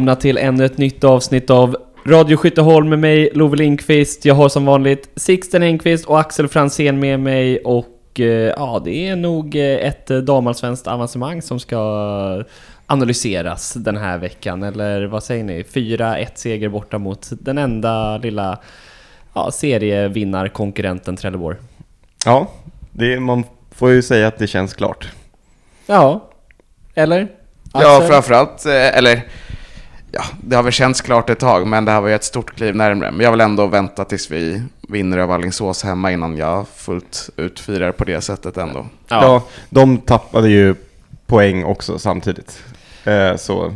Välkomna till ännu ett nytt avsnitt av Radio Skytteholm med mig, Love Lindqvist. Jag har som vanligt Sixten Engqvist och Axel Fransén med mig och eh, ja, det är nog eh, ett damallsvenskt avancemang som ska analyseras den här veckan. Eller vad säger ni? 4-1 seger borta mot den enda lilla ja, serievinnarkonkurrenten Trelleborg. Ja, det, man får ju säga att det känns klart. Ja, eller? Ja, Axel? framförallt, eh, eller ja, det har väl känts klart ett tag, men det här var ju ett stort kliv närmare. Men jag vill ändå vänta tills vi vinner över Alingsås hemma innan jag fullt ut firar på det sättet ändå. Ja. de tappade ju poäng också samtidigt. Eh, så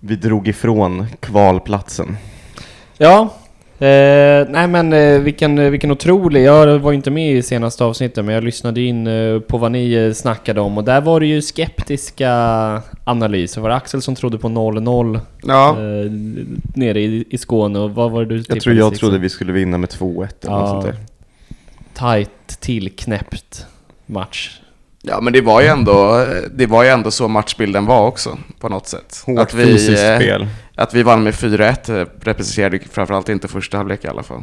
vi drog ifrån kvalplatsen. Ja, eh, nej men eh, vilken, vilken otrolig, jag var ju inte med i senaste avsnittet men jag lyssnade in eh, på vad ni eh, snackade om och där var det ju skeptiska analyser. Var det Axel som trodde på 0-0 Ja, eh, nere i, i Skåne och vad var det du Jag tror jag Sixten? trodde vi skulle vinna med 2-1 eller Ja. något sånt där. Tight, tillknäppt match. Ja, men det var, ju ändå, det var ju ändå så matchbilden var också, på något sätt. Hårt att, vi, fysiskt eh, spel. att vi vann med 4-1 eh, representerade ju framförallt inte första halvlek i alla fall.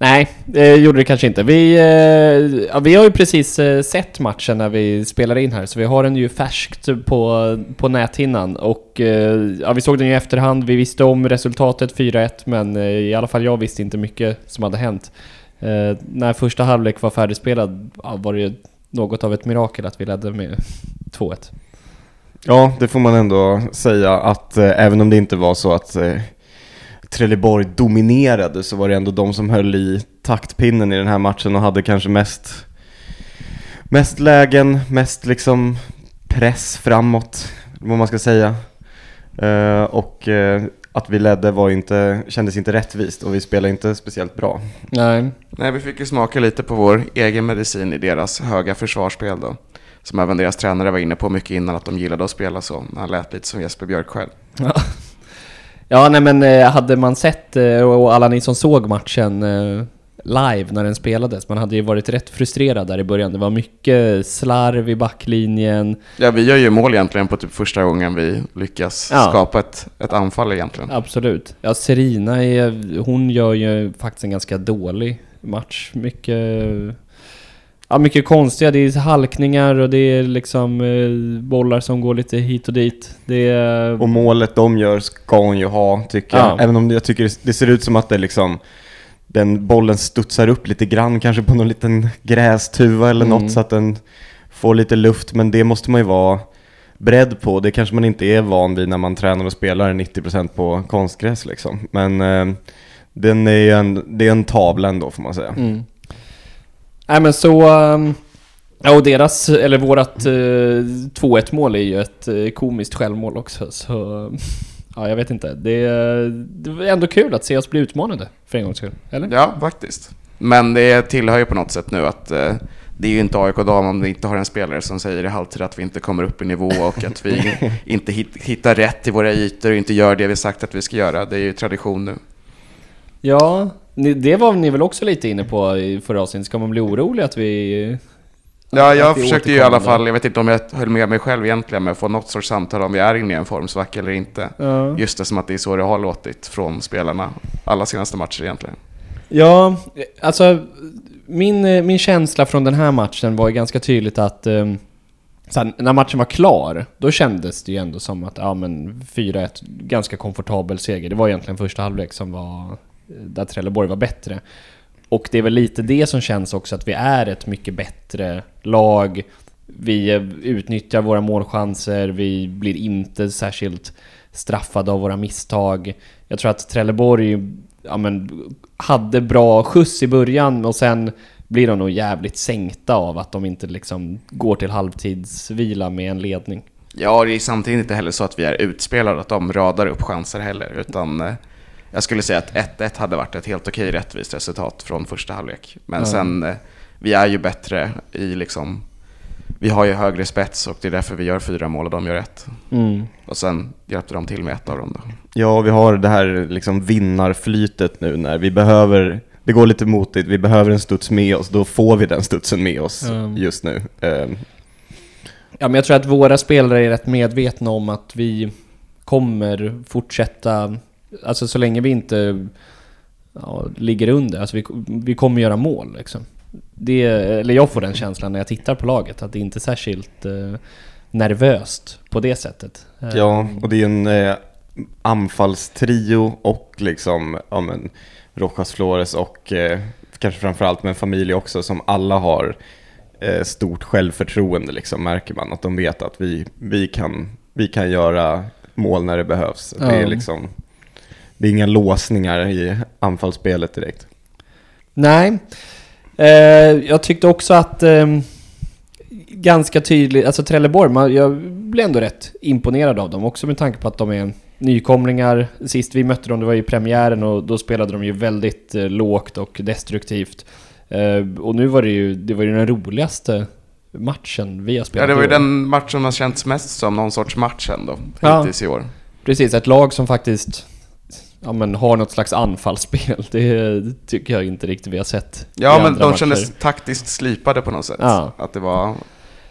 Nej, det gjorde det kanske inte. Vi, eh, ja, vi har ju precis sett matchen när vi spelar in här, så vi har den ju färskt på, på näthinnan. Och ja, vi såg den ju i efterhand, vi visste om resultatet 4-1, men i alla fall jag visste inte mycket som hade hänt. När första halvlek var färdigspelad ja, var det ju något av ett mirakel att vi ledde med 2-1. Ja, det får man ändå säga att eh, även om det inte var så att eh, Trelleborg dominerade så var det ändå de som höll i taktpinnen i den här matchen och hade kanske mest, mest lägen, mest liksom press framåt, vad man ska säga. Eh, och eh, att vi ledde var inte, kändes inte rättvist och vi spelade inte speciellt bra. Nej, Nej, vi fick ju smaka lite på vår egen medicin i deras höga försvarsspel då. Som även deras tränare var inne på mycket innan att de gillade att spela så. Han lät lite som Jesper Björk själv. Ja, nej men eh, hade man sett, eh, och alla ni som såg matchen eh, live när den spelades, man hade ju varit rätt frustrerad där i början. Det var mycket slarv i backlinjen. Ja, vi gör ju mål egentligen på typ första gången vi lyckas Ja. skapa ett, ett anfall egentligen. Absolut. Ja, Serina är, hon gör ju faktiskt en ganska dålig match. Mycket... Ja, mycket konstiga. Det är halkningar och det är liksom eh, bollar som går lite hit och dit. Det är... Och målet de gör ska hon ju ha, tycker Ja. jag. Även om jag tycker det ser ut som att det liksom den bollen studsar upp lite grann, kanske på någon liten grästuva eller Mm. något så att den får lite luft. Men det måste man ju vara beredd på. Det kanske man inte är van vid när man tränar och spelar 90% på konstgräs liksom. Men eh, den är ju en, det är en tavla ändå får man säga. Mm. Nej men så... ehm, Ja och deras, eller vårat eh, 2-1 mål är ju ett eh, komiskt självmål också så... Ja jag vet inte. Det, är- det var ändå kul att se oss bli utmanade för en gångs skull. Eller? Ja, faktiskt. Men det tillhör ju på något sätt nu att eh, det är ju inte AIK dam om vi inte har en spelare som säger i halvtid att vi inte kommer upp i nivå och att vi inte hit, hittar rätt i våra ytor och inte gör det vi sagt att vi ska göra. Det är ju tradition nu. Ja, det var ni väl också lite inne på i förra avsnittet. Ska man bli orolig att vi... Ja, jag försökte ju i alla fall, jag vet inte om jag höll med mig själv egentligen, men få något sorts samtal om vi är inne i en formsvacka eller inte. Ja. Just det som att det är så det har låtit från spelarna alla senaste matcher egentligen. Ja, alltså min, eh, min känsla från den här matchen var ju ganska tydligt att så här, när matchen var klar, då kändes det ju ändå som att ja men 4-1, ganska komfortabel seger. Det var egentligen första halvlek som var eh, där Trelleborg var bättre. Och det är väl lite det som känns också att vi är ett mycket bättre lag. Vi utnyttjar våra målchanser, vi blir inte särskilt straffade av våra misstag. Jag tror att Trelleborg ja, men, hade bra skjuts i början och sen blir de nog jävligt sänkta av att de inte liksom går till halvtidsvila med en ledning. Ja, det är samtidigt inte heller så att vi är utspelade, att de radar upp chanser heller, utan eh, jag skulle säga att 1-1 hade varit ett helt okej rättvist resultat från första halvlek. Men Ja. sen, eh, vi är ju bättre i liksom, vi har ju högre spets och det är därför vi gör fyra mål och de gör ett. Mm. Och sen hjälpte de till med ett av dem då. Ja, vi har det här liksom vinnarflytet nu när vi behöver, det går lite motigt, vi behöver en studs med oss, då får vi den studsen med oss Mm. just nu. Ehm, Ja, men jag tror att våra spelare är rätt medvetna om att vi kommer fortsätta, alltså så länge vi inte ja, ligger under, alltså vi, vi kommer göra mål liksom. Det, eller jag får den känslan när jag tittar på laget, att det inte är särskilt eh, nervöst på det sättet. Ja, och det är en eh, anfallstrio och liksom, ja men, Rojas Flores och eh, kanske framförallt med en familj också som alla har eh, stort självförtroende liksom, märker man. Att de vet att vi, vi, kan, vi kan göra mål när det behövs. Det är Ja. liksom, det är inga låsningar i anfallsspelet direkt. Nej. Eh, jag tyckte också att eh, ganska tydligt, alltså Trelleborg, man, jag blev ändå rätt imponerad av dem också med tanke på att de är nykomlingar. Sist vi mötte dem, det var i premiären och då spelade de ju väldigt eh, lågt och destruktivt. Eh, och nu var det ju, det var ju den roligaste matchen vi har Ja, spelat det var ju den matchen man känts mest som någon sorts match ändå, Ja. hittills i år. Precis, ett lag som faktiskt ja, men har något slags anfallsspel. Det tycker jag inte riktigt vi har sett Ja, men de matcher. kändes taktiskt slipade på något sätt. Ja. Att det var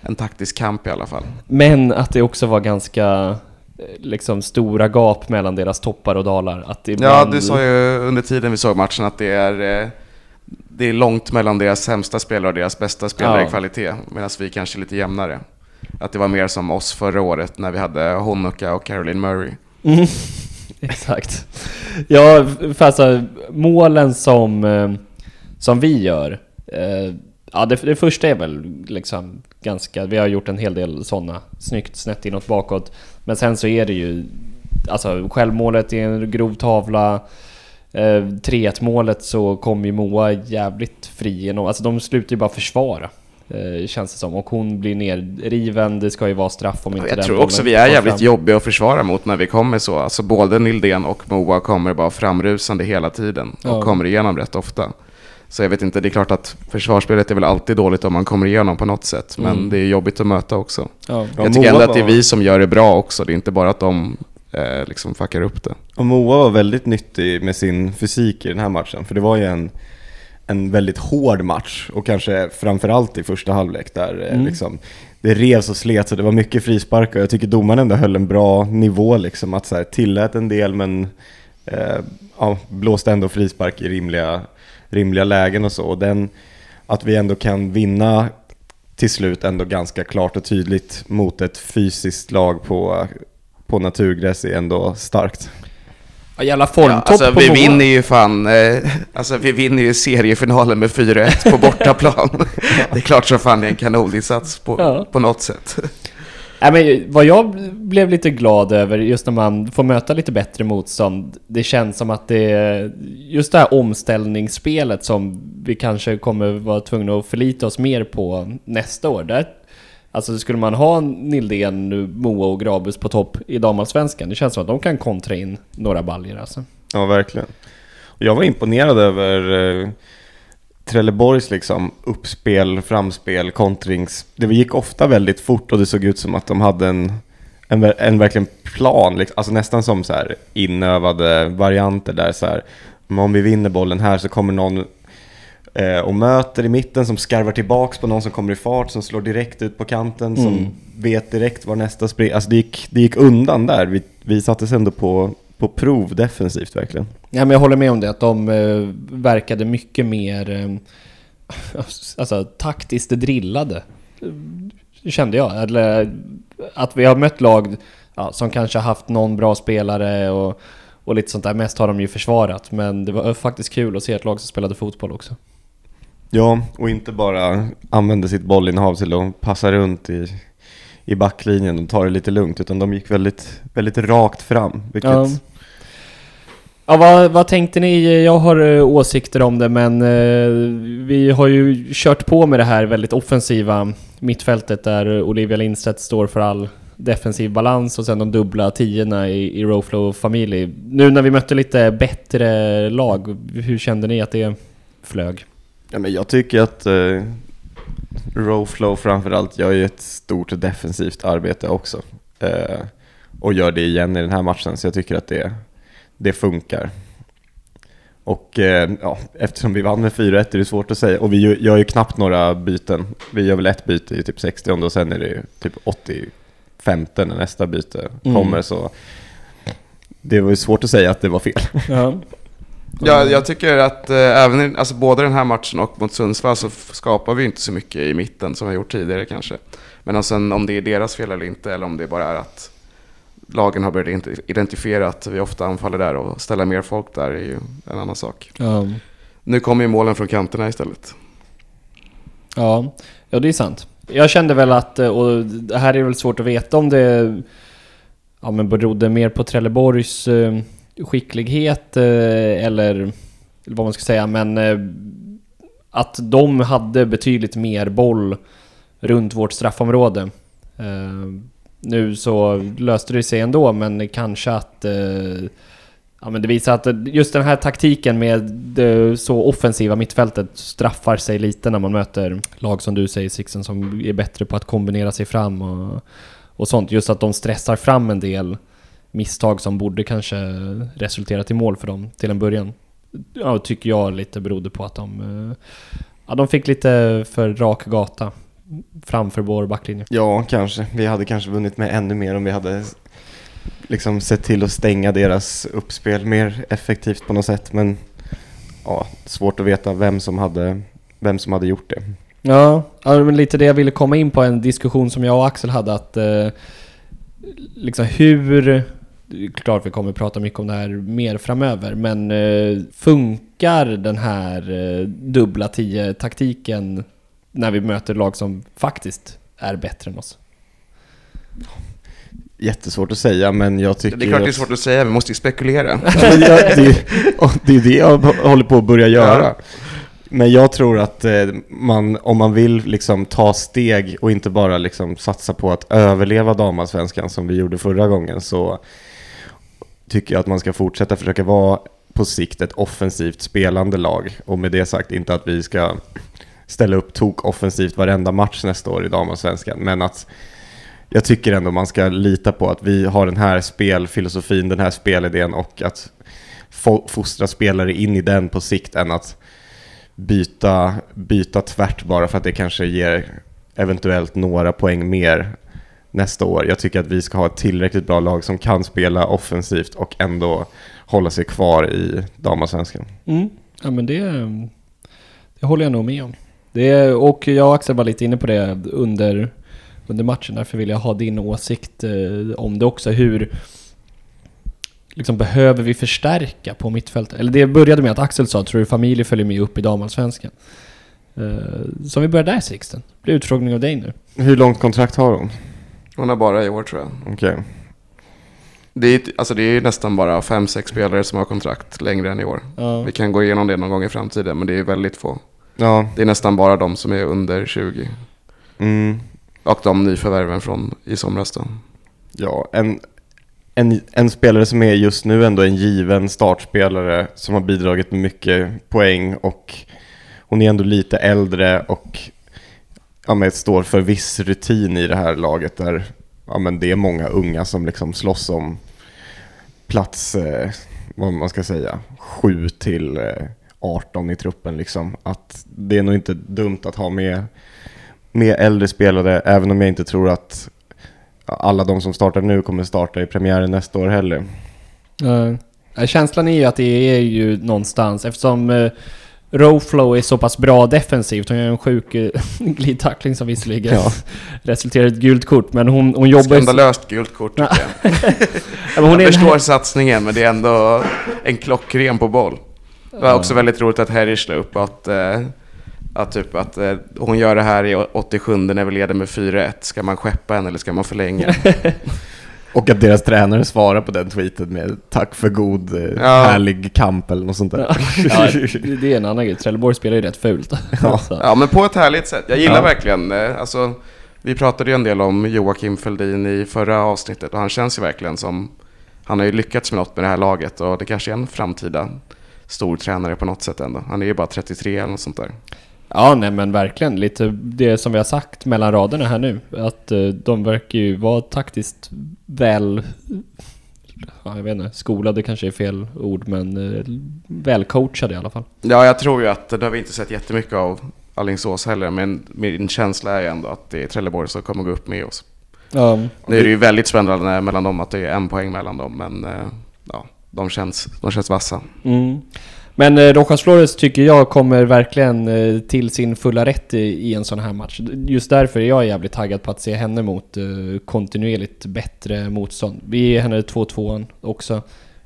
en taktisk kamp i alla fall. Men att det också var ganska eh, liksom stora gap mellan deras toppar och dalar. Att Ja, ibland... du sa ju under tiden vi såg matchen att det är, eh, det är långt mellan deras sämsta spelare och deras bästa spelare Ja. i kvalitet. Medan vi kanske är lite jämnare. Att det var mer som oss förra året när vi hade Honoka och Caroline Murray. Mm, exakt. Ja, för alltså målen som, eh, som vi gör. Eh, ja, det, det första är väl liksom ganska... Vi har gjort en hel del sådana. Snyggt snett inåt bakåt. Men sen så är det ju... Alltså självmålet är en grov tavla. Eh, 3-1 målet så kom ju Moa jävligt fri genom... Alltså de slutar ju bara försvara. Eh, känns det som. Och hon blir nerriven. Det ska ju vara straff om inte Jag den tror också vi är jävligt fram. jobbiga att försvara mot när vi kommer så. Alltså både Nildén och Moa kommer bara framrusande hela tiden och Ja. kommer igenom rätt ofta. Så jag vet inte, det är klart att försvarsspelet är väl alltid dåligt om man kommer igenom på något sätt. Men Mm. det är jobbigt att möta också. Ja. Ja, jag tycker ändå att det är vi som gör det bra också. Det är inte bara att de eh, liksom fuckar upp det. Och Moa var väldigt nyttig med sin fysik i den här matchen, för det var ju en, en väldigt hård match och kanske framförallt i första halvlek där eh, Mm. liksom, det revs och slet så det var mycket frisparkar. Jag tycker domaren ändå höll en bra nivå, liksom, att så här, tillät en del men eh, ja, blåste ändå frispark i rimliga, rimliga lägen och så. Och den, att vi ändå kan vinna till slut ändå ganska klart och tydligt mot ett fysiskt lag på, på naturgräs är ändå starkt. Ja, jävla formtopp alltså, på vi Moa. vinner ju fan, eh, alltså vi vinner ju seriefinalen med 4-1 på bortaplan. det är klart som fan det är en kanoninsats på, Ja. på något sätt. Nej, men vad jag blev lite glad över just när man får möta lite bättre motstånd. Det känns som att det just det här omställningsspelet som vi kanske kommer vara tvungna att förlita oss mer på nästa år. Där, alltså skulle man ha Nildén, Moa och Grabus på topp i damallsvenskan, det känns som att de kan kontra in några baljer alltså. Ja, verkligen. Och jag var imponerad över eh, Trelleborgs liksom uppspel, framspel, kontrings. Det gick ofta väldigt fort och det såg ut som att de hade en, en, en verkligen plan, liksom. alltså nästan som så här inövade varianter där så här. Mm, om vi vinner bollen här så kommer någon eh, och möter i mitten som skarvar tillbaks på någon som kommer i fart, som slår direkt ut på kanten, som Mm. vet direkt var nästa spring. Alltså det gick, det gick undan där. Vi, vi sattes ändå på, på prov defensivt verkligen. Ja, men jag håller med om det, att de eh, verkade mycket mer eh, alltså, taktiskt drillade. Kände jag. Eller att vi har mött lag ja, som kanske haft någon bra spelare och, och lite sånt där. Mest har de ju försvarat, men det var faktiskt kul att se ett lag som spelade fotboll också. Ja, och inte bara använde sitt bollinnehav till att passa runt i, i backlinjen och ta det lite lugnt, utan de gick väldigt, väldigt rakt fram. Vilket, Ja. Ja, vad, vad tänkte ni? Jag har eh, åsikter om det, men eh, vi har ju kört på med det här väldigt offensiva mittfältet där Olivia Lindstedt står för all defensiv balans och sen de dubbla tiorna i, i Rowflow Family. Nu när vi mötte lite bättre lag, hur kände ni att det flög? Ja, men jag tycker att eh, Rowflow framförallt gör ju ett stort defensivt arbete också. Eh, och gör det igen i den här matchen, så jag tycker att det, det funkar. Och eh, ja, eftersom vi vann med 4-1 är det svårt att säga. Och vi gör- ju knappt några byten. Vi gör väl ett byte i typ 60 och sen är det ju typ 85 när nästa byte Mm. kommer. Så det var ju svårt att säga att det var fel. Ja. Ja, jag tycker att eh, även alltså både den här matchen och mot Sundsvall så skapar vi inte så mycket i mitten som vi har gjort tidigare kanske. Men sen om det är deras fel eller inte, eller om det bara är att lagen har börjat ident- identifiera att vi ofta anfaller där och ställer mer folk där är ju en annan sak. Ja. Nu kommer ju målen från kanterna istället. Ja, ja det är sant. Jag kände väl att, eh, och det här är väl svårt att veta om det ja, men berodde mer på Trelleborgs eh, skicklighet eh, eller, vad man ska säga, men eh, att de hade betydligt mer boll runt vårt straffområde. Eh, nu så löste det sig ändå, men kanske att Ja men det visar att just den här taktiken med det så offensiva mittfältet straffar sig lite när man möter lag som du säger Sixten som är bättre på att kombinera sig fram och, och sånt. Just att de stressar fram en del misstag som borde kanske resultera till mål för dem till en början. Ja, tycker jag lite berodde på att de, eh, ja, de fick lite för rak gata framför vår backlinje. Ja, kanske. Vi hade kanske vunnit med ännu mer om vi hade liksom sett till att stänga deras uppspel mer effektivt på något sätt. Men ja, svårt att veta vem som hade, vem som hade gjort det. Ja, ja, men lite det jag ville komma in på, en diskussion som jag och Axel hade att eh, liksom hur... Klart vi kommer prata mycket om det här mer framöver, men eh, funkar den här eh, dubbla 10-taktiken när vi möter lag som faktiskt är bättre än oss? Jättesvårt att säga, men jag tycker Det är klart det är att- svårt att säga, vi måste ju spekulera. Det, är, det är det jag håller på att börja göra. Men jag tror att eh, man, om man vill liksom ta steg och inte bara liksom satsa på att överleva damallsvenskan som vi gjorde förra gången så tycker jag att man ska fortsätta försöka vara på sikt ett offensivt spelande lag. Och med det sagt inte att vi ska ställa upp tok offensivt varenda match nästa år i damallsvenskan, men att jag tycker ändå man ska lita på att vi har den här spelfilosofin, den här spelidén och att fostra spelare in i den på sikt än att byta, byta tvärt bara för att det kanske ger eventuellt några poäng mer nästa år. Jag tycker att vi ska ha ett tillräckligt bra lag som kan spela offensivt och ändå hålla sig kvar i damallsvenskan. Mm. Ja men det, det håller jag nog med om. Det, och jag och Axel var lite inne på det under, under matchen, därför vill jag ha din åsikt eh, om det också. Hur liksom, behöver vi förstärka på mittfältet? Eller det började med att Axel sa, tror du familjer följer med upp i damallsvenskan? Eh, så vi börjar där Sixten. Det blir utfrågning av dig nu. Hur långt kontrakt har hon? Hon har bara i år tror jag. Okej. Det är, alltså det är nästan bara fem sex spelare som har kontrakt längre än i år. Ja. Vi kan gå igenom det någon gång i framtiden, men det är väldigt få. Ja. Det är nästan bara de som är under 20. Mm. Och de nyförvärven från i somras då. Ja, en, en, en spelare som är just nu ändå en given startspelare som har bidragit med mycket poäng och hon är ändå lite äldre och ja, men står för viss rutin i det här laget där ja, men det är många unga som liksom slåss om plats, eh, vad man ska säga, 7 till eh, 18 i truppen liksom. Att det är nog inte dumt att ha med, med äldre spelare, även om jag inte tror att alla de som startar nu kommer starta i premiären nästa år heller. Uh, känslan är ju att det är ju någonstans, eftersom uh, Rowflow är så pass bra defensivt, hon gör en sjuk uh, glidtackling som visserligen Ja. resulterar i ett gult kort, men hon, hon jobbar. Skandalöst gult kort tycker jag. Ja, men hon jag är förstår satsningen, men det är ändå en klockren på boll. Det var Ja. också väldigt roligt att Harry slog upp att, eh, att, typ att eh, hon gör det här i 87 när vi leder med 4-1. Ska man skeppa henne eller ska man förlänga? Och att deras tränare svarar på den tweeten med tack för god, eh, Ja. härlig kamp eller något sånt där. ja, det är en annan grej. Trelleborg spelar ju rätt fult. Ja. Ja, men på ett härligt sätt. Jag gillar Ja. verkligen, eh, alltså, vi pratade ju en del om Joakim Feldin i förra avsnittet och han känns ju verkligen som, han har ju lyckats med något med det här laget och det kanske är en framtida stor tränare på något sätt ändå. Han är ju bara 33 eller något sånt där. Ja, nej men verkligen. Lite det som vi har sagt mellan raderna här nu. Att eh, de verkar ju vara taktiskt väl... Ja, jag vet inte, skolade kanske är fel ord, men eh, välcoachade i alla fall. Ja, jag tror ju att det har vi inte sett jättemycket av Alingsås heller, men min känsla är ändå att det är Trelleborg som kommer gå upp med oss. Ja, Nu är det ju väldigt spännande mellan dem, att det är en poäng mellan dem, men eh, ja, de känns, de känns vassa. Mm. Men eh, Rojas Flores tycker jag kommer verkligen eh, till sin fulla rätt i, i en sån här match. Just därför är jag jävligt taggad på att se henne mot eh, kontinuerligt bättre motstånd. Vi ger henne 2-2 också.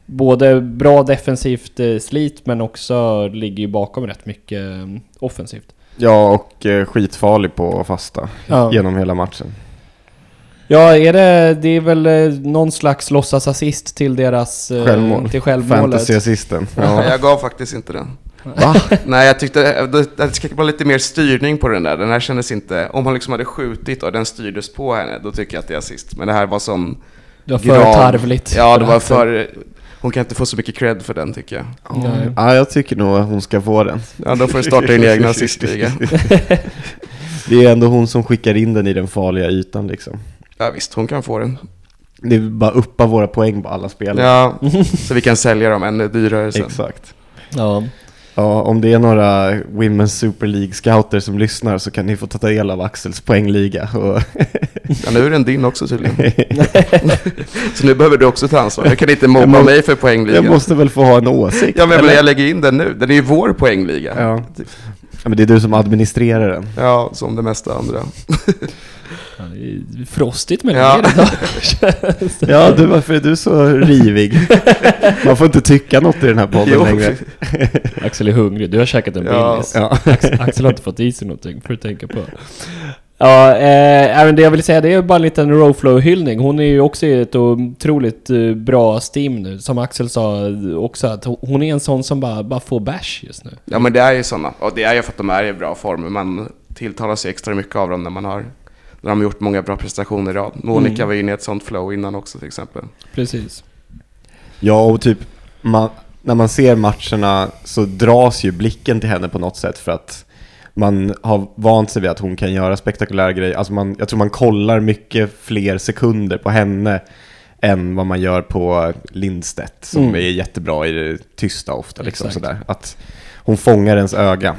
Både bra defensivt eh, slit men också ligger ju bakom rätt mycket eh, offensivt. Ja, och eh, skitfarlig på fasta Ja. genom hela matchen. Ja, är det, det är väl eh, någon slags låtsasassist till deras... eh, Självmål. Till självmålet. Fantasy-assisten. Ja. Ja. Jag gav faktiskt inte den. Va? Nej, jag tyckte det, det ska vara lite mer styrning på den där. Den här kändes inte... Om han liksom hade skjutit och den styrdes på henne, då tycker jag att det är assist. Men det här var som... Det var för grav- tarvligt. Ja, det var för... Hon kan inte få så mycket cred för den tycker jag. Nej. ja, jag tycker nog att hon ska få den. Ja, då får du starta din egen assistliga. Det är ändå hon som skickar in den i den farliga ytan liksom. Ja, visst, hon kan få den. Det är bara uppa våra poäng på alla spelare. Ja, så vi kan sälja dem ännu dyrare sen. Exakt. Ja. Ja, om det är några Women's Super League-scouter som lyssnar så kan ni få ta del av Axels poängliga. Och Ja, nu är den din också tydligen. så nu behöver du också ta ansvar. Jag kan inte mobba må- mig för poängliga. jag måste väl få ha en åsikt? Ja, men eller? jag lägger in den nu. Den är ju vår poängliga. Ja. ja, men det är du som administrerar den. Ja, som det mesta andra. Ja, det är Frostigt med Ja. det idag. Ja, du, varför är du så rivig? Man får inte tycka något i den här podden Jo. längre. Axel är hungrig, du har käkat en Ja. Ja. Axel, Axel har inte fått i sig någonting, för att tänka på. Ja, eh, det jag vill säga det är bara en liten Rowflow-hyllning. Hon är ju också i ett otroligt eh, bra stim nu. Som Axel sa också, att hon- är en sån som bara, bara får bash just nu. Ja, men det är ju sådana. Och det är ju för att de är i bra form. Man tilltalar sig extra mycket av dem när man har de har gjort många bra prestationer i rad. Monica Mm. var inne i ett sånt flow innan också till exempel. Precis. Ja, och typ man, när man ser matcherna så dras ju blicken till henne på något sätt för att man har vant sig vid att hon kan göra spektakulära grejer. Alltså man, jag tror man kollar mycket fler sekunder på henne än vad man gör på Lindstedt som Mm. är jättebra i det tysta ofta. Liksom, Exakt. sådär. Att hon fångar ens öga.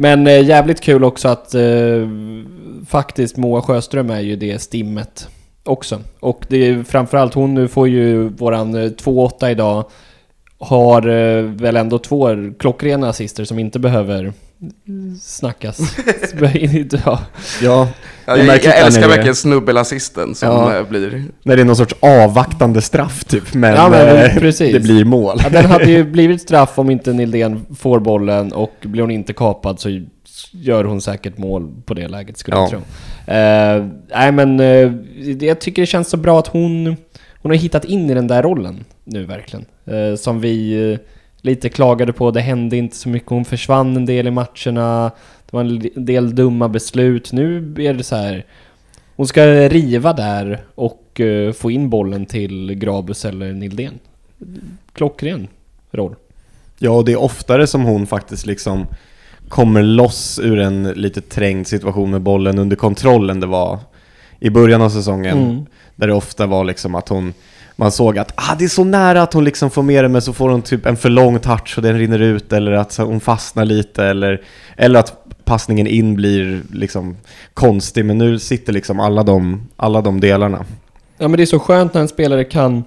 Men eh, jävligt kul också att eh, faktiskt Moa Sjöström är ju det stimmet också. Och det är framförallt hon nu får ju våran eh, 2-8 idag. Har eh, väl ändå två klockrena assister som inte behöver snackas. ja. Ja, jag, jag älskar det- verkligen snubbelassisten som Ja. eh, blir... när det är någon sorts avvaktande straff typ, men, Ja, men eh, precis. det blir mål. Ja, den hade ju blivit straff om inte Nildén får bollen och blir hon inte kapad så gör hon säkert mål på det läget skulle Ja. jag tro. Eh, nej men det- jag tycker det känns så bra att hon, hon har hittat in i den där rollen nu verkligen. Eh, som vi lite klagade på, det hände inte så mycket, hon försvann en del i matcherna, det var en del dumma beslut. Nu är det så här. Hon ska riva där och eh, få in bollen till Grabus eller Nildén. Klockren roll. Ja, och det är oftare som hon faktiskt liksom kommer loss ur en lite trängd situation med bollen under kontroll än det var i början av säsongen. Mm. Där det ofta var liksom att hon, man såg att ah, det är så nära att hon liksom får med det men så får hon typ en för lång touch och den rinner ut eller att hon fastnar lite eller, eller att passningen in blir liksom konstig. Men nu sitter liksom alla de, alla de delarna. Ja men det är så skönt när en spelare kan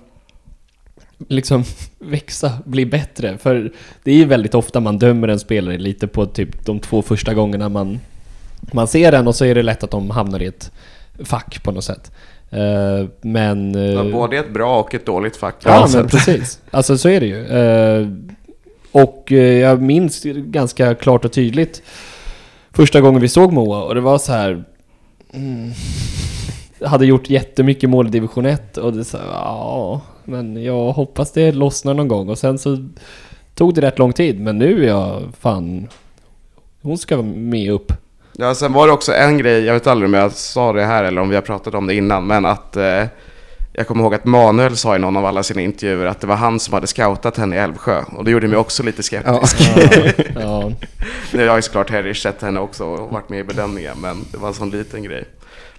liksom växa, bli bättre. För det är ju väldigt ofta man dömer en spelare lite på typ de två första gångerna man, man ser den och så är det lätt att de hamnar i ett fack på något sätt. Eh, men... Ja, både ett bra och ett dåligt fack. Ja, Så men precis. Alltså så är det ju. Eh, och jag minns ganska klart och tydligt första gången vi såg Moa och det var så här... Mm, hade gjort jättemycket mål i division 1 och det så här, ja, men jag hoppas det lossnar någon gång och sen så tog det rätt lång tid men nu är jag fan... Hon ska vara med upp. Ja, sen var det också en grej, jag vet aldrig om jag sa det här eller om vi har pratat om det innan, men att eh, jag kommer ihåg att Manuel sa i någon av alla sina intervjuer att det var han som hade scoutat henne i Älvsjö. Och det gjorde mig också lite skeptisk. Ja, Nu har ju såklart Harry sett henne också och varit med i bedömningen, men det var en sån liten grej.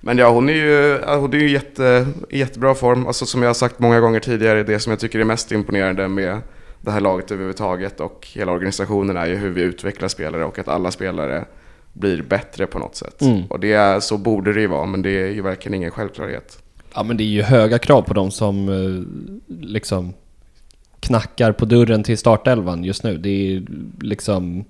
Men ja, hon är ju, ja, hon är ju jätte, i jättebra form. Alltså som jag har sagt många gånger tidigare, det som jag tycker är mest imponerande med det här laget överhuvudtaget och hela organisationen är ju hur vi utvecklar spelare och att alla spelare blir bättre på något sätt. Mm. Och det är, så borde det ju vara, men det är ju verkligen ingen självklarhet. Ja men det är ju höga krav på dem som eh, liksom knackar på dörren till startelvan just nu. Det är liksom...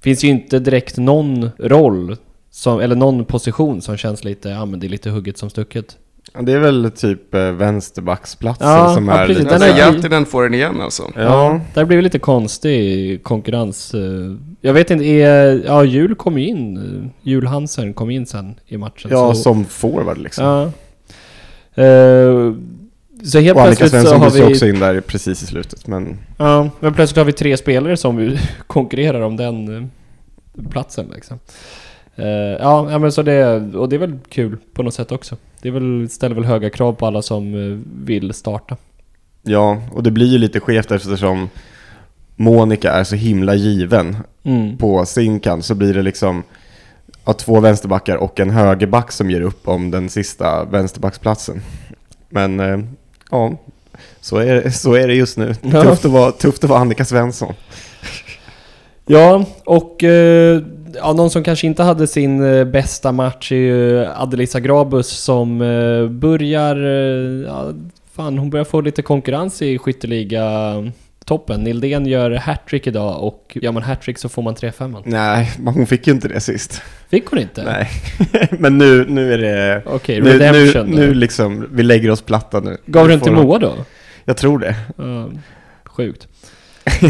Finns ju inte direkt någon roll, som, eller någon position som känns lite, ja men det är lite hugget som stucket. Ja, Det är väl typ eh, vänsterbacksplatsen Ja, som ja, är precis. lite... Den Den är- är Jaltinen får den igen alltså. Ja, Där blir det lite konstig konkurrens. eh. Jag vet inte, är, ja Jul kom ju in, eh, Jul Hansen kom in sen i matchen. ja så, som forward liksom. ja. Eh, så helt Och Annika plötsligt så Svensson har byts ju vi... också in där precis i slutet, men... Ja, men plötsligt har vi tre spelare som konkurrerar om den platsen liksom. Eh, ja, men så det, och det är väl kul på något sätt också. Det väl, ställer väl höga krav på alla som eh, vill starta. Ja, och det blir ju lite skevt eftersom Monica är så himla given Mm. på sin kant så blir det liksom ja, två vänsterbackar och en högerback som ger upp om den sista vänsterbacksplatsen. Men eh, ja, så är, så är det just nu. Ja. Tufft, att vara, tufft att vara Annika Svensson. Ja, och eh, ja, någon som kanske inte hade sin eh, bästa match är ju Adelisa Grabus som eh, börjar... Eh, ja, fan, hon börjar få lite konkurrens i skytteliga toppen. Nildén gör hattrick idag och gör man hattrick så får man 3-5. Nej, men hon fick ju inte det sist. Fick hon inte? Nej, men nu, nu är det... Okej, Nu, nu, redemption då. nu liksom, vi lägger oss platta nu. Gav Nu den till får Moa då? Jag tror det. Ja, sjukt.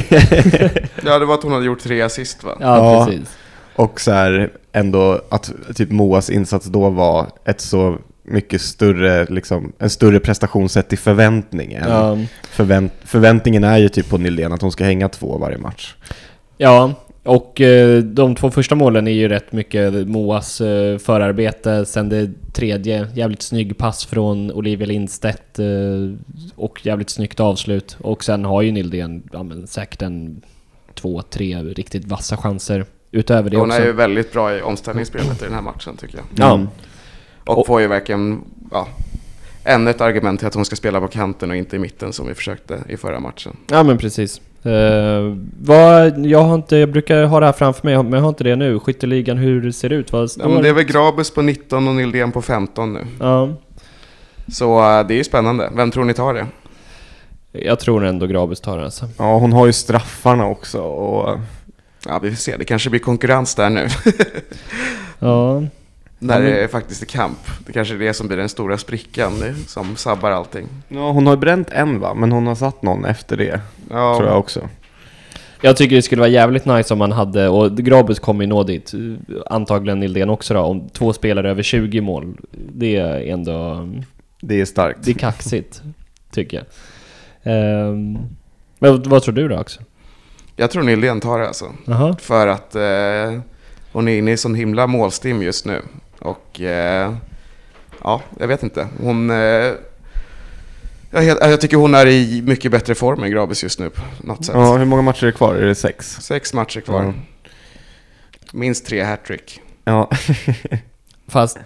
Ja, det var att hon hade gjort tre assist va? Ja, Ja. precis. Och så här ändå att typ Moas insats då var ett så mycket större, liksom, en större prestation sett till förväntning. än- Ja, Förvänt, förväntningen är ju typ på Nildén att hon ska hänga två varje match. ja, och eh, de två första målen är ju rätt mycket Moas eh, förarbete. Sen det tredje, jävligt snygg pass från Olivia Lindstedt eh, och jävligt snyggt avslut. Och sen har ju Nildén ja, säkert en två, tre riktigt vassa chanser utöver det Hon också. är ju väldigt bra i omställningsspelet i den här matchen tycker jag. Ja. Mm. Och, Och- får ju verkligen, ja, ännu ett argument till att hon ska spela på kanten och inte i mitten som vi försökte i förra matchen. Ja men precis. Uh, vad, jag, har inte, jag brukar ha det här framför mig, men jag har inte det nu. Skytteligan, hur ser det ut? Vad Ja, men det är väl Grabus på 19 och Nildén på 15 nu. Ja, Så eh, det är ju spännande. Vem tror ni tar det? jag tror ändå Grabus tar den alltså. Ja, hon har ju straffarna också och Ja, vi får se. Det kanske blir konkurrens där nu. Ja, När det är faktiskt är kamp. Det kanske är det som blir den stora sprickan nu, som sabbar allting. ja, hon har ju bränt en va, men hon har satt någon efter det, Ja, tror jag också. jag tycker det skulle vara jävligt nice om man hade, och Grabus kommer ju nå dit, antagligen Nildén också då, om två spelare över 20 mål. Det är ändå, Det är starkt. det är kaxigt, tycker jag. Ehm, men vad tror du då också? Jag tror Nildén tar det alltså. Jaha? För att eh, hon är inne i sån himla målstim just nu. Och eh, ja, jag vet inte. Hon... Eh, jag, jag tycker hon är i mycket bättre form än Grabus just nu på något sätt. Ja, hur många matcher är det kvar? Är det sex? Sex matcher kvar. Ja. Minst tre hattrick. Ja, Fast,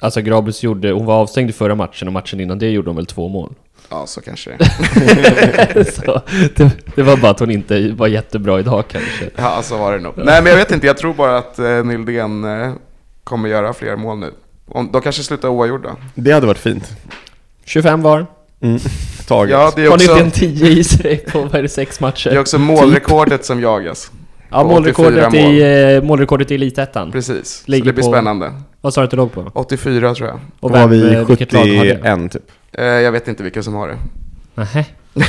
alltså Grabus gjorde, hon var avstängd i förra matchen och matchen innan det gjorde hon väl två mål? Ja, så kanske det är. Så, det, det var bara att hon inte var jättebra idag kanske. Ja, så var det nog. Nej, men jag vet inte. Jag tror bara att eh, Nildén eh, kommer göra fler mål nu. Om, de kanske slutar oavgjorda. det hade varit fint. 25 var. Mm. Taget. Ja, det är Har ni också, inte en 10 i sig på vad är det, sex matcher? det är också målrekordet som jagas. ja, målrekordet 84 i, eh, målrekordet i Elitettan. Precis. Ligger så det blir på- spännande. Vad sa du att det låg på? 84 tror jag. Och Då har vi eh, vilket lag har det? 71 typ. Eh, jag vet inte vilka som har det. Nähä.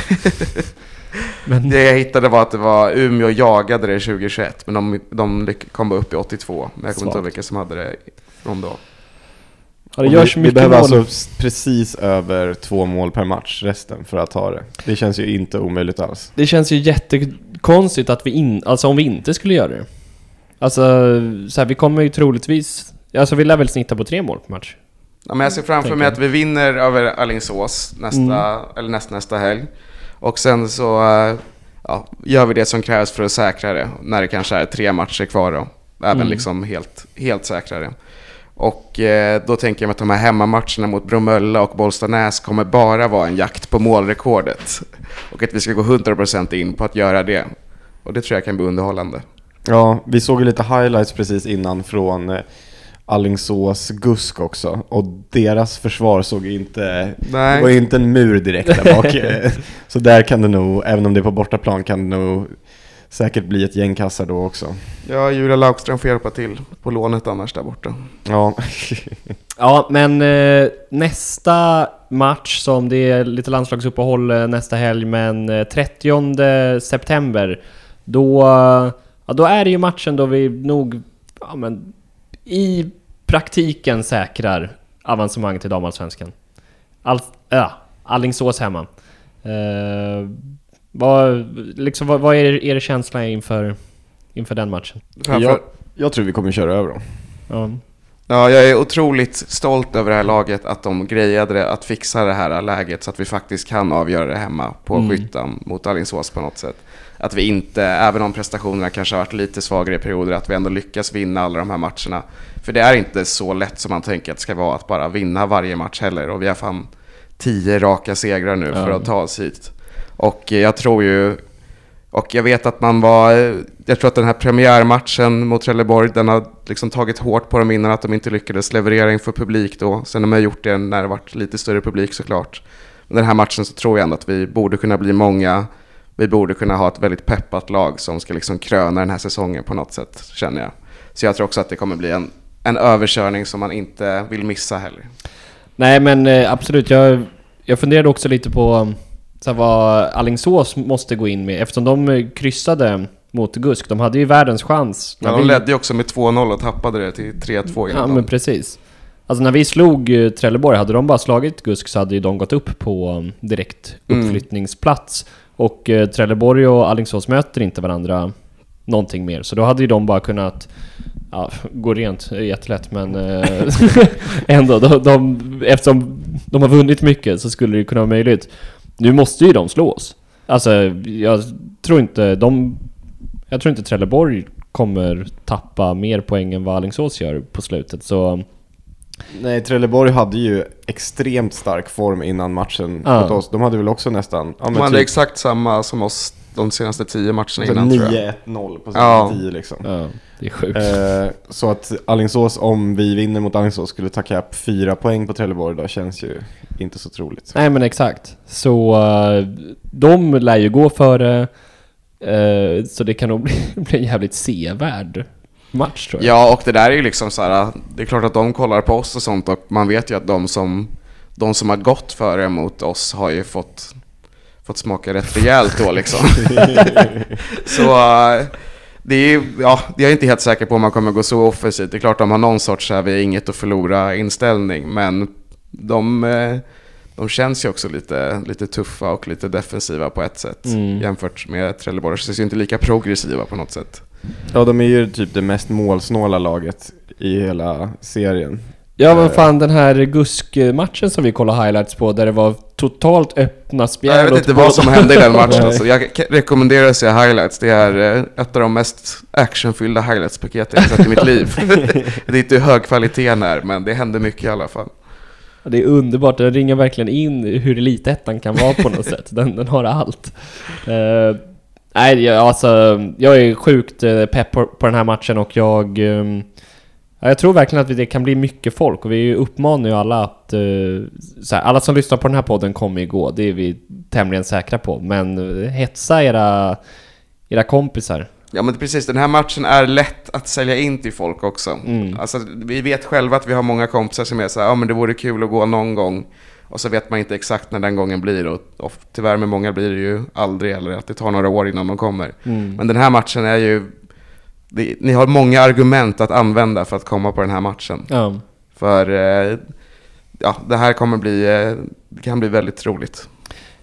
Men, Det jag hittade var att det var Umeå jagade det 2021, men de, de kom bara upp i 82. Men jag kommer inte ihåg vilka som hade det från då. ja, det görs vi, vi behöver mål. alltså precis över två mål per match resten för att ta det. Det känns ju inte omöjligt alls. Det känns ju jättekonstigt att vi in, alltså om vi inte skulle göra det. Alltså, så här, vi kommer ju troligtvis, alltså vi lär väl snitta på tre mål per match. Ja, men jag ser framför mig att vi vinner över Alingsås nästa, Mm. eller nästa, nästa helg. Och sen så eh, ja, gör vi det som krävs för att säkra det. När det kanske är tre matcher kvar då. Även Mm. liksom helt, helt säkra det. Och eh, då tänker jag mig att de här hemmamatcherna mot Bromölla och Bollstanäs kommer bara vara en jakt på målrekordet. Och att vi ska gå 100% in på att göra det. Och det tror jag kan bli underhållande. Ja, vi såg ju lite highlights precis innan från eh, Allingsås Gusk också. Och deras försvar såg inte, Nej. det var ju inte en mur direkt där bak. så där kan det nog, även om det är på bortaplan, kan det nog säkert bli ett gäng kassar då också. Ja, Julia Laukström får hjälpa till på lånet annars där borta. Ja, Ja, men eh, nästa match som det är lite landslagsuppehåll eh, nästa helg, men eh, 30 september, då, eh, ja, då är det ju matchen då vi nog, ja men, i praktiken säkrar avancemang till damallsvenskan. All, ja, Allingsås hemma. Eh, vad, liksom, vad, vad är er känsla inför, inför den matchen? Jag, jag tror vi kommer köra över dem. Ja. Ja, jag är otroligt stolt över det här laget, att de grejade det, att fixa det här läget så att vi faktiskt kan avgöra det hemma på Mm. skyttan mot Alingsås på något sätt. Att vi inte, även om prestationerna kanske har varit lite svagare i perioder, att vi ändå lyckas vinna alla de här matcherna. För det är inte så lätt som man tänker att det ska vara att bara vinna varje match heller. Och vi har fan tio raka segrar nu för att ta oss hit. Och jag tror ju, och jag vet att man var, jag tror att den här premiärmatchen mot Trelleborg, den har liksom tagit hårt på dem innan att de inte lyckades leverera inför publik då. Sen har man gjort det när det varit lite större publik såklart. Men den här matchen så tror jag ändå att vi borde kunna bli många. Vi borde kunna ha ett väldigt peppat lag som ska liksom kröna den här säsongen på något sätt, känner jag. Så jag tror också att det kommer bli en, en överkörning som man inte vill missa heller. Nej men eh, absolut, jag, jag funderade också lite på um, så vad Allingsås måste gå in med eftersom de eh, kryssade mot Gusk. De hade ju världens chans. Ja, de vi- ledde ju också med 2-0 och tappade det till 3-2 Ja men precis. Alltså när vi slog eh, Trelleborg, hade de bara slagit Gusk så hade ju de gått upp på um, direkt Mm. uppflyttningsplats. Och eh, Trelleborg och Alingsås möter inte varandra någonting mer. Så då hade ju de bara kunnat Ja, gå rent är jättelätt men eh, ändå, de, de, eftersom de har vunnit mycket så skulle det kunna vara möjligt. Nu måste ju de slås. Alltså, jag tror inte de... Jag tror inte Trelleborg kommer tappa mer poäng än vad Alingsås gör på slutet, så... Nej, Trelleborg hade ju extremt stark form innan matchen Ja. mot oss. De hade väl också nästan... Ja, De hade typ exakt samma som oss de senaste 10 matcherna så innan tror jag. 9-1-0 på Ja. sina 10 liksom. Ja, det är sjukt. Eh, så att Alingsås, om vi vinner mot Alingsås, skulle ta upp fyra poäng på Trelleborg, då känns ju inte så troligt. Nej men exakt. Så uh, de lär ju gå före, eh, så det kan nog bli, bli en jävligt sevärd match tror jag. Ja, och det där är ju liksom så här, det är klart att de kollar på oss och sånt och man vet ju att de som, de som har gått före mot oss har ju fått, fått smaka rätt rejält då liksom. så eh, det är ju, ja, jag är inte helt säker på om man kommer gå så offensivt. Det är klart de har någon sorts här, vi har inget att förlora inställning, men de, eh, de känns ju också lite, lite tuffa och lite defensiva på ett sätt Mm. jämfört med Trelleborg. Så de är inte lika progressiva på något sätt. Ja, de är ju typ det mest målsnåla laget i hela serien. Ja men fan den här Gusk-matchen som vi kollade highlights på där det var totalt öppna spjäll Jag vet inte vad som hände i den matchen. Alltså. Jag rekommenderar att se highlights. Det är eh, ett av de mest actionfyllda highlights-paket jag sett i mitt liv. det är inte hög kvalitet när, men det hände mycket i alla fall. Det är underbart, den ringer verkligen in hur elitettan kan vara på något sätt. Den, den har allt. Eh, nej, jag, alltså, jag är sjukt eh, pepp på, på den här matchen och jag... ehm, ja, jag tror verkligen att det kan bli mycket folk och vi uppmanar ju alla att... så här, alla som lyssnar på den här podden kommer ju gå, det är vi tämligen säkra på. Men eh, hetsa era, era kompisar. Ja men precis, den här matchen är lätt att sälja in till folk också. Mm. Alltså, vi vet själva att vi har många kompisar som är så här, ja men det vore kul att gå någon gång. Och så vet man inte exakt när den gången blir och, och tyvärr med många blir det ju aldrig eller att det tar några år innan de kommer. Mm. Men den här matchen är ju, det, ni har många argument att använda för att komma på den här matchen. Ja. För eh, ja, det här kommer bli, eh, det kan bli väldigt roligt.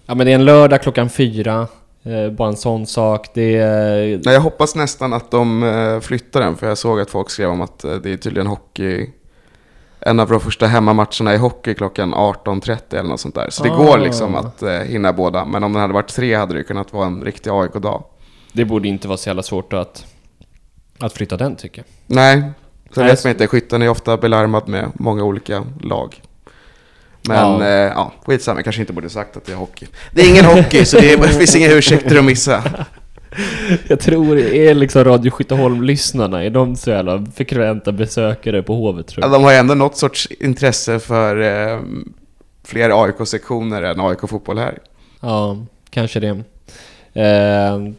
ja men det är en lördag klockan fyra. Eh, bara en sån sak. Det är... Nej, jag hoppas nästan att de flyttar den, för jag såg att folk skrev om att det är tydligen hockey. En av de första hemmamatcherna i hockey klockan 18.30 eller något sånt där. Så det Ah. går liksom att eh, hinna båda. Men om den hade varit tre hade det kunnat vara en riktig AIK-dag. Det borde inte vara så jävla svårt att, att flytta den tycker jag. Nej, sen vet man inte. Skytten är ofta belarmad med många olika lag. Men Ja. ja, eh, ja skitsamma, jag kanske inte borde sagt att det är hockey. Det är ingen hockey, så det är- det finns inga ursäkter att missa. Jag tror det är liksom Radio Skytteholm-lyssnarna, är de så jävla frekventa besökare på Hovet tror Ja, jag? de har ändå något sorts intresse för eh, fler AIK-sektioner än AIK-fotboll här. Ja, kanske det. Uh,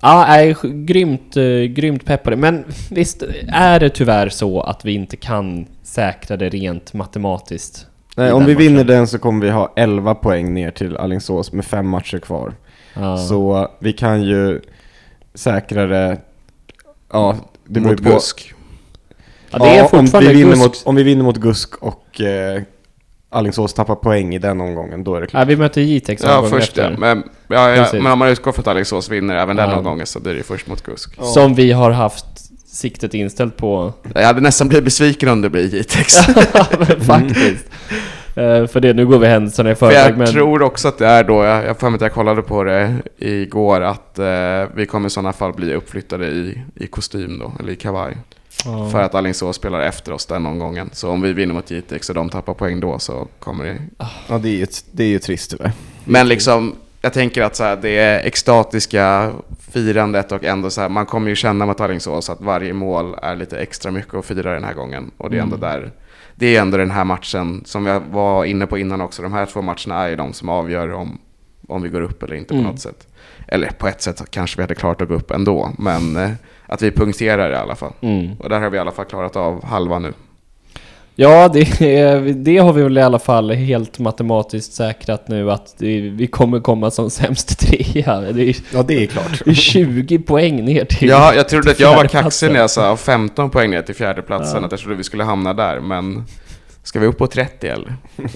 ja, nej, grymt, uh, grymt peppade. Men visst är det tyvärr så att vi inte kan säkra det rent matematiskt? Nej, om vi vinner matchen? den så kommer vi ha 11 poäng ner till Alingsås med fem matcher kvar. Ja. Så vi kan ju säkra det, ja, det Mot på. Gusk. ja, det är Ja, om, fortfarande vi vinner Gusk. mot, om vi vinner mot Gusk och Alingsås tappar poäng i den omgången, då är det klart. Ja, vi möter Jitex Ja, först efter. Men, ja, ja, Precis. men om man utgår från att Alingsås vinner även den Ja. omgången så blir det först mot Gusk. Ja. Som vi har haft siktet inställt på. Jag hade nästan blivit besviken om det blir Jitex. Men Faktiskt. Eh, för det, nu går vi händelserna i För förväg jag men... tror också att det är då, jag jag får att jag kollade på det igår, att eh, vi kommer i sådana fall bli uppflyttade i, i kostym då, eller i kavaj. Ja. För att Alingsås spelar efter oss den omgången. Så om vi vinner mot Jitex och de tappar poäng då så kommer det... Ja, det är ju, det är ju trist tyvärr. Men liksom, jag tänker att så här, det är extatiska firandet och ändå så här, man kommer ju känna mot Alingsås att varje mål är lite extra mycket att fira den här gången. Och det är ändå Mm. där, det är ändå den här matchen som jag var inne på innan också. De här två matcherna är ju de som avgör om, om vi går upp eller inte på Mm. något sätt. Eller på ett sätt kanske vi hade klarat att gå upp ändå, men eh, att vi punkterar i alla fall. Mm. Och där har vi i alla fall klarat av halva nu. Ja, det, det har vi väl i alla fall helt matematiskt säkrat nu att det, vi kommer komma som sämst trea. Det är, Ja, det är klart. det är 20 poäng ner till... Ja, jag trodde att jag var kaxig när jag sa 15 poäng ner till fjärdeplatsen, Ja. att jag trodde vi skulle hamna där, men ska vi upp på 30 eller?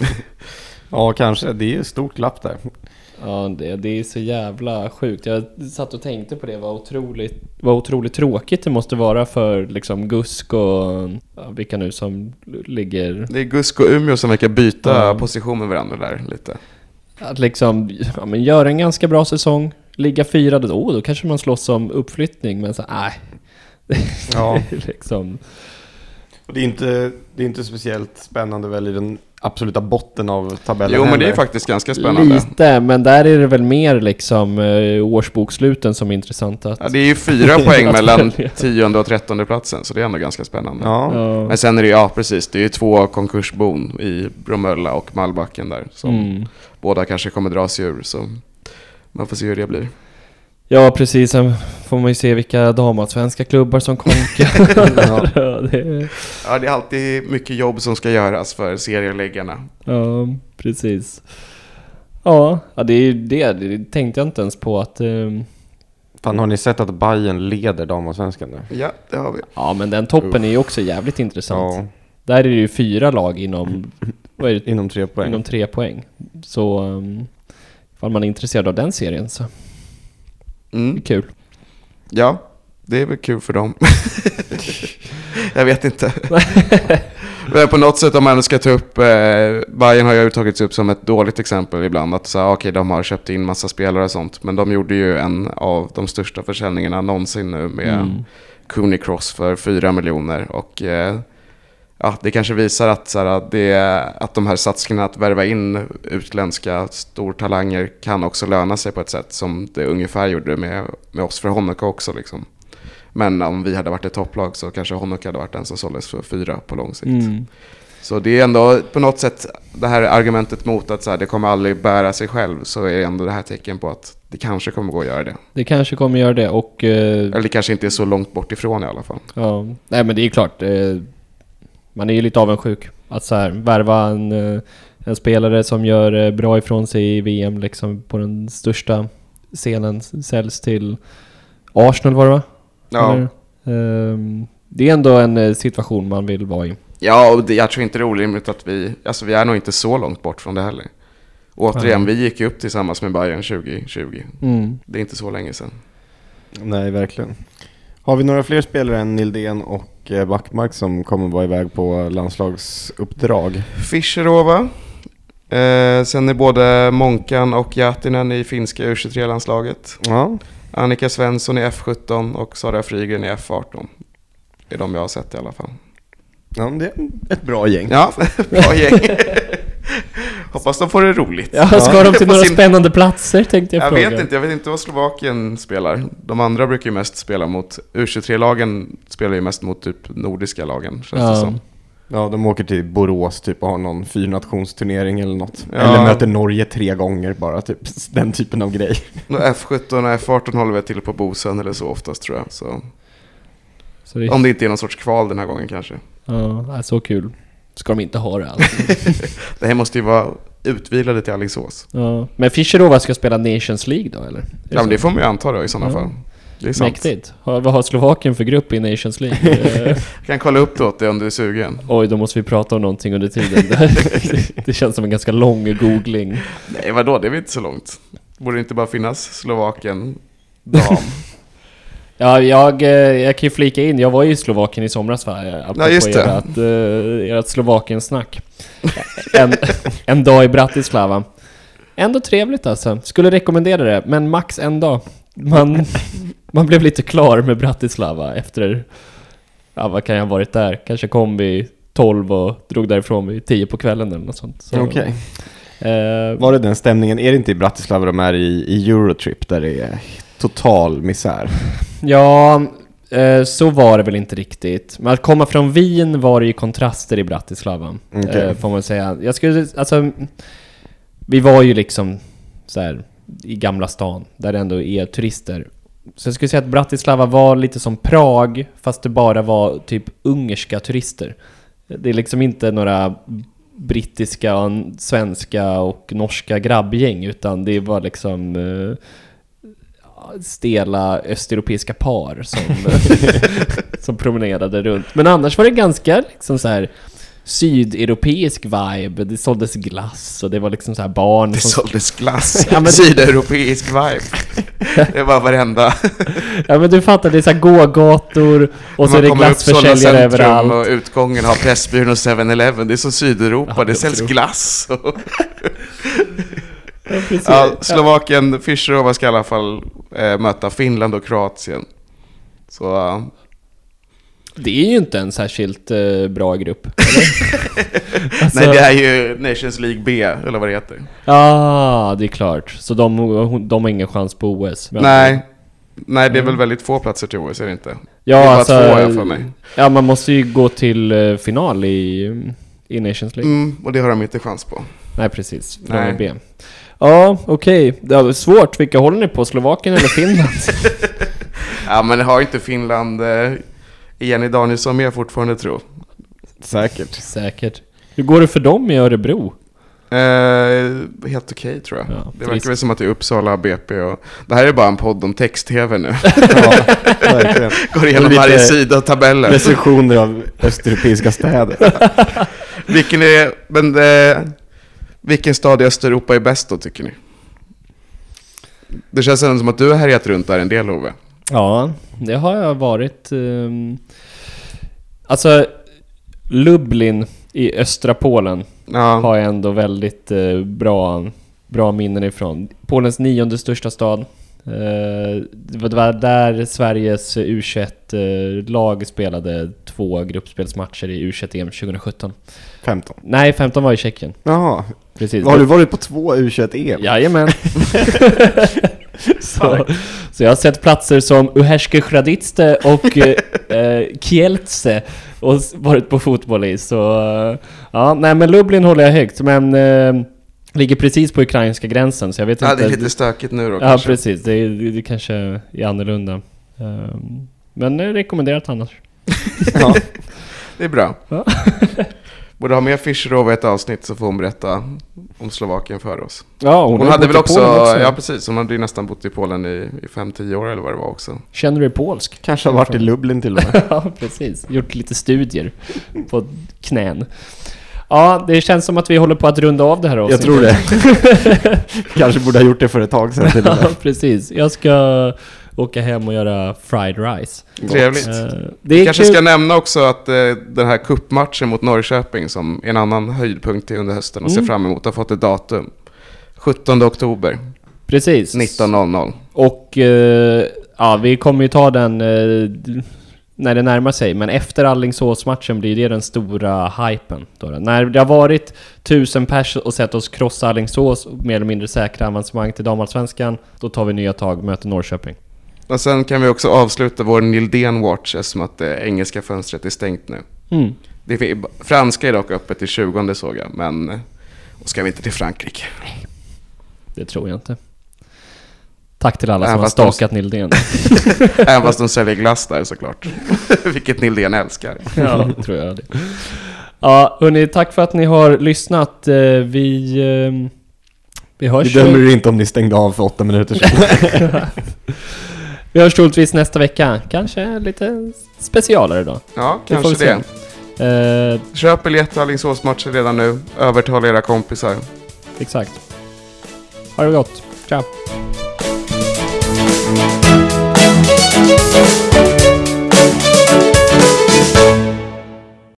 Ja, kanske. Det är ju stort glapp där. Ja, det, det är så jävla sjukt. Jag satt och tänkte på det, vad otroligt, vad otroligt tråkigt det måste vara för liksom Gusk och ja, vilka nu som ligger... Det är Gusk och Umeå som verkar byta Ja. position med varandra där lite. Att liksom, ja men göra en ganska bra säsong, ligga fyra, då, då kanske man slåss om uppflyttning, men så nej. Ja. liksom. Och det är inte, det är inte speciellt spännande väl i den absoluta botten av tabellen Jo, men det är faktiskt ganska spännande. Lite, men där är det väl mer liksom eh, årsboksluten som är intressanta. Att, Ja, det är ju fyra poäng mellan tionde och trettonde platsen, så det är ändå ganska spännande. Ja. Ja. Men sen är det ju, ja precis, det är ju två konkursbon i Bromölla och Malbacken där, som Mm. båda kanske kommer dra sig ur, så man får se hur det blir. Ja, precis. Sen får man ju se vilka damallsvenska klubbar som konkar. Ja. ja, det, Ja, det är alltid mycket jobb som ska göras för serieläggarna. ja, precis. Ja, ja det, är ju det, det tänkte jag inte ens på att... ehm, Fan, har ni sett att Bayern leder damallsvenskan nu? Ja, det har vi. ja, men den toppen är ju också jävligt intressant. Ja, Där är det ju fyra lag inom, vad är det, inom tre poäng. inom tre poäng. Så um, ifall man är intresserad av den serien så det är Mm. kul. Ja, det är väl kul för dem. jag vet inte. Men på något sätt om man ska ta upp, eh, Bayern har ju tagits upp som ett dåligt exempel ibland. Att säga, okej, de har köpt in massa spelare och sånt. Men de gjorde ju en av de största försäljningarna någonsin nu med Mm. Cooney Cross för 4 miljoner. Och eh, ja, det kanske visar att, så här, det, att de här satsningarna att värva in utländska stortalanger kan också löna sig på ett sätt som det ungefär gjorde med, med oss för Honoka också. Liksom. Men om vi hade varit ett topplag så kanske Honoka hade varit den som såldes för fyra på lång sikt. Mm. Så det är ändå på något sätt det här argumentet mot att så här, det kommer aldrig bära sig själv så är ändå det här tecken på att det kanske kommer gå att göra det. Det kanske kommer göra det och... eh, Eller det kanske inte är så långt bort ifrån i alla fall. Ja, nej men det är klart. Eh, man är ju lite avundsjuk. Att så här, värva en, eh, en spelare som gör eh, bra ifrån sig i VM liksom på den största scenen säljs till Arsenal var det va? Ja, Eller? Ehm, det är ändå en eh, situation man vill vara i. ja och det, jag tror inte det är orimligt att vi, alltså vi är nog inte så långt bort från det heller. Återigen, Nej. vi gick ju upp tillsammans med Bayern 2020. Mm. Det är inte så länge sedan. Nej, verkligen. Har vi några fler spelare än Nildén och eh, Backmark som kommer vara iväg på landslagsuppdrag? Fischerova. Eh, sen är både Monkan och Jatinen i finska U23-landslaget. Ja, Annika Svensson i F17 och Sara Frygren i F18. Det är de jag har sett i alla fall. ja det är ett bra gäng. Ja, bra gäng. Hoppas de får det roligt. Ja, ska de till några sin- spännande platser tänkte jag, Jag fråga. vet inte, jag vet inte vad Slovakien spelar. De andra brukar ju mest spela mot, U23-lagen spelar ju mest mot typ nordiska lagen, känns det Ja. som. Ja, de åker till Borås typ och har någon fyrnationsturnering eller något. Ja. Eller möter Norge tre gånger bara, typ den typen av grej. Och F17 och F18 håller vi till på Bosön eller så oftast tror jag. Så, Så det, om det inte är någon sorts kval den här gången kanske. ja, så kul. Ska de inte ha det alltså. Det här måste ju vara utvilade till Alingsås. ja. Men Fischerova ska spela Nations League då eller? Ja, men det får man ju anta då i sådana Ja. fall. Det är sant. Mäktigt. Har- Vad har Slovakien för grupp i Nations League? Kan kolla upp det åt dig om du är sugen. Oj, då måste vi prata om någonting under tiden. det, det känns som en ganska lång googling. Nej, vadå? Det är väl inte så långt. Borde det inte bara finnas Slovakien dam? Ja, jag, eh, jag kan ju flika in, jag var ju i Slovakien i somras va? Apropå Ja, just det. Ert, uh, ert Slovakien-snack. en, en dag i Bratislava. Ändå trevligt alltså. Skulle rekommendera det, men max en dag. Man, man blev lite klar med Bratislava efter... Ja, vad kan jag ha varit där? Kanske kom vid 12 och drog därifrån vid 10 på kvällen eller något sånt. Så, Okej. eh, Var det den stämningen? Är det inte i Bratislava de är i, i Eurotrip där det är total misär? Ja, eh, så var det väl inte riktigt. Men att komma från Wien var det ju kontraster i Bratislava. Okej. Eh, får man säga. Jag skulle, alltså... Vi var ju liksom så här i Gamla stan, där det ändå är turister. Så jag skulle säga att Bratislava var lite som Prag, fast det bara var typ ungerska turister. Det är liksom inte några brittiska, och svenska och norska grabbgäng, utan det var liksom eh, stela östeuropeiska par som, som promenerade runt. Men annars var det ganska liksom så här sydeuropeisk vibe. Det såldes glass och det var liksom så här barn Det som... såldes glass. Ja, men- Sydeuropeisk vibe. Det var varenda. Ja men du fattar, det är så här gågator och så är det glassförsäljare överallt. och utgången har Pressbyrån och 7-Eleven. Det är som Sydeuropa, Ja, det jag säljs glass. Precis. Ja, Slovakien, Fischerova ska i alla fall eh, möta Finland och Kroatien. Så eh, Det är ju inte en särskilt eh, bra grupp. eller? Alltså- nej, det är ju Nations League B, eller vad det heter. Ja, det är klart. Så de, de har ingen chans på OS. Nej, nej det är väl väldigt få platser till OS, är det inte? Ja, det är bara alltså, två, jag för mig. Ja, man måste ju gå till eh, final i, i Nations League. Mm, och det har de inte chans på. Nej, precis. Från Nej. B. Ja, okej. Det var svårt. Vilka håller ni på? Slovakien eller Finland? Ja, men har inte Finland eh, Jenny Danielsson med fortfarande, tro? Säkert. Säkert. Hur går det för dem i Örebro? Eh, helt okej tror jag. Ja, det verkar väl som att det är Uppsala, BP och... Det här är bara en podd om text-tv nu. Ja, verkligen. Går igenom Lite varje sida och tabeller. Recensioner av östeuropeiska städer. Vilken är... Men eh, vilken stad i Östeuropa är bäst då, tycker ni? Det känns ändå som att du har härjat runt där en del, Ove. Ja, det har jag varit. ehm, Alltså, Lublin i östra Polen Ja, har jag ändå väldigt eh, bra, bra minnen ifrån. Polens nionde största stad. Eh, det var- där Sveriges U21-lag spelade två gruppspelsmatcher i U21-EM 2017. 15. Nej, 15 var i Tjeckien. Jaha. Precis. Har du varit på två U21-EM? Jajamän. så, så jag har sett platser som Uherske Hraditste och eh, eh, Kielce och varit på fotboll i. Så eh, ja, nej men Lublin håller jag högt, men eh, ligger precis på ukrainska gränsen så jag vet ja inte. det är lite stökigt nu då Ja, kanske. precis. Det, är- det, det kanske är annorlunda. Ehm, men eh, rekommenderat annars. Ja. Det är bra. Ja. Borde ha med Fischerova i ett avsnitt så får hon berätta om Slovakien för oss. Ja, Hon, har hade väl också, Polen ja precis, hon hade ju nästan bott i Polen i, i 5-10 år eller vad det var också. Känner du dig polsk? Kanske har varit i Lublin till och med. Ja, precis. Gjort lite studier på knän. Ja, det känns som att vi håller på att runda av det här Jag avsnittet. tror det. Kanske borde ha gjort det för ett tag sedan Ja, precis. Jag ska åka hem och göra fried rice. Trevligt. Är kanske kul. ska nämna också att eh, den här kuppmatchen mot Norrköping som är en annan höjdpunkt under hösten och ser Mm. fram emot har fått ett datum. 17 oktober Precis. 19.00. Och eh, ja, vi kommer ju ta den när det närmar sig. Men efter Alingsås-matchen blir det den stora hypen. Då. När det har varit tusen pers och sett oss krossa Alingsås och mer eller mindre säkra avancemang till damallsvenskan, då tar vi nya tag, möter Norrköping. Och sen kan vi också avsluta vår Nildén Watch eftersom att det engelska fönstret är stängt nu. Mm. Det franska är dock öppet till 20 såg jag, men eh, och ska vi inte till Frankrike? Det tror jag inte. Tack till alla Även som har fast de- stakat Nildén. Även fast de säljer glass där såklart. Vilket Nildén älskar. ja, tror jag det. Ja, hörni, tack för att ni har lyssnat. Eh, Vi, eh, vi hörs Vi dömer er inte om ni stängde av för åtta minuter sedan. Vi hörs troligtvis nästa vecka. Kanske lite specialare då. Ja, Det kanske det. Eh, Köp biljett till Alingsåsmatcher redan nu. Övertala era kompisar. exakt. Ha det gott. Ciao. Thank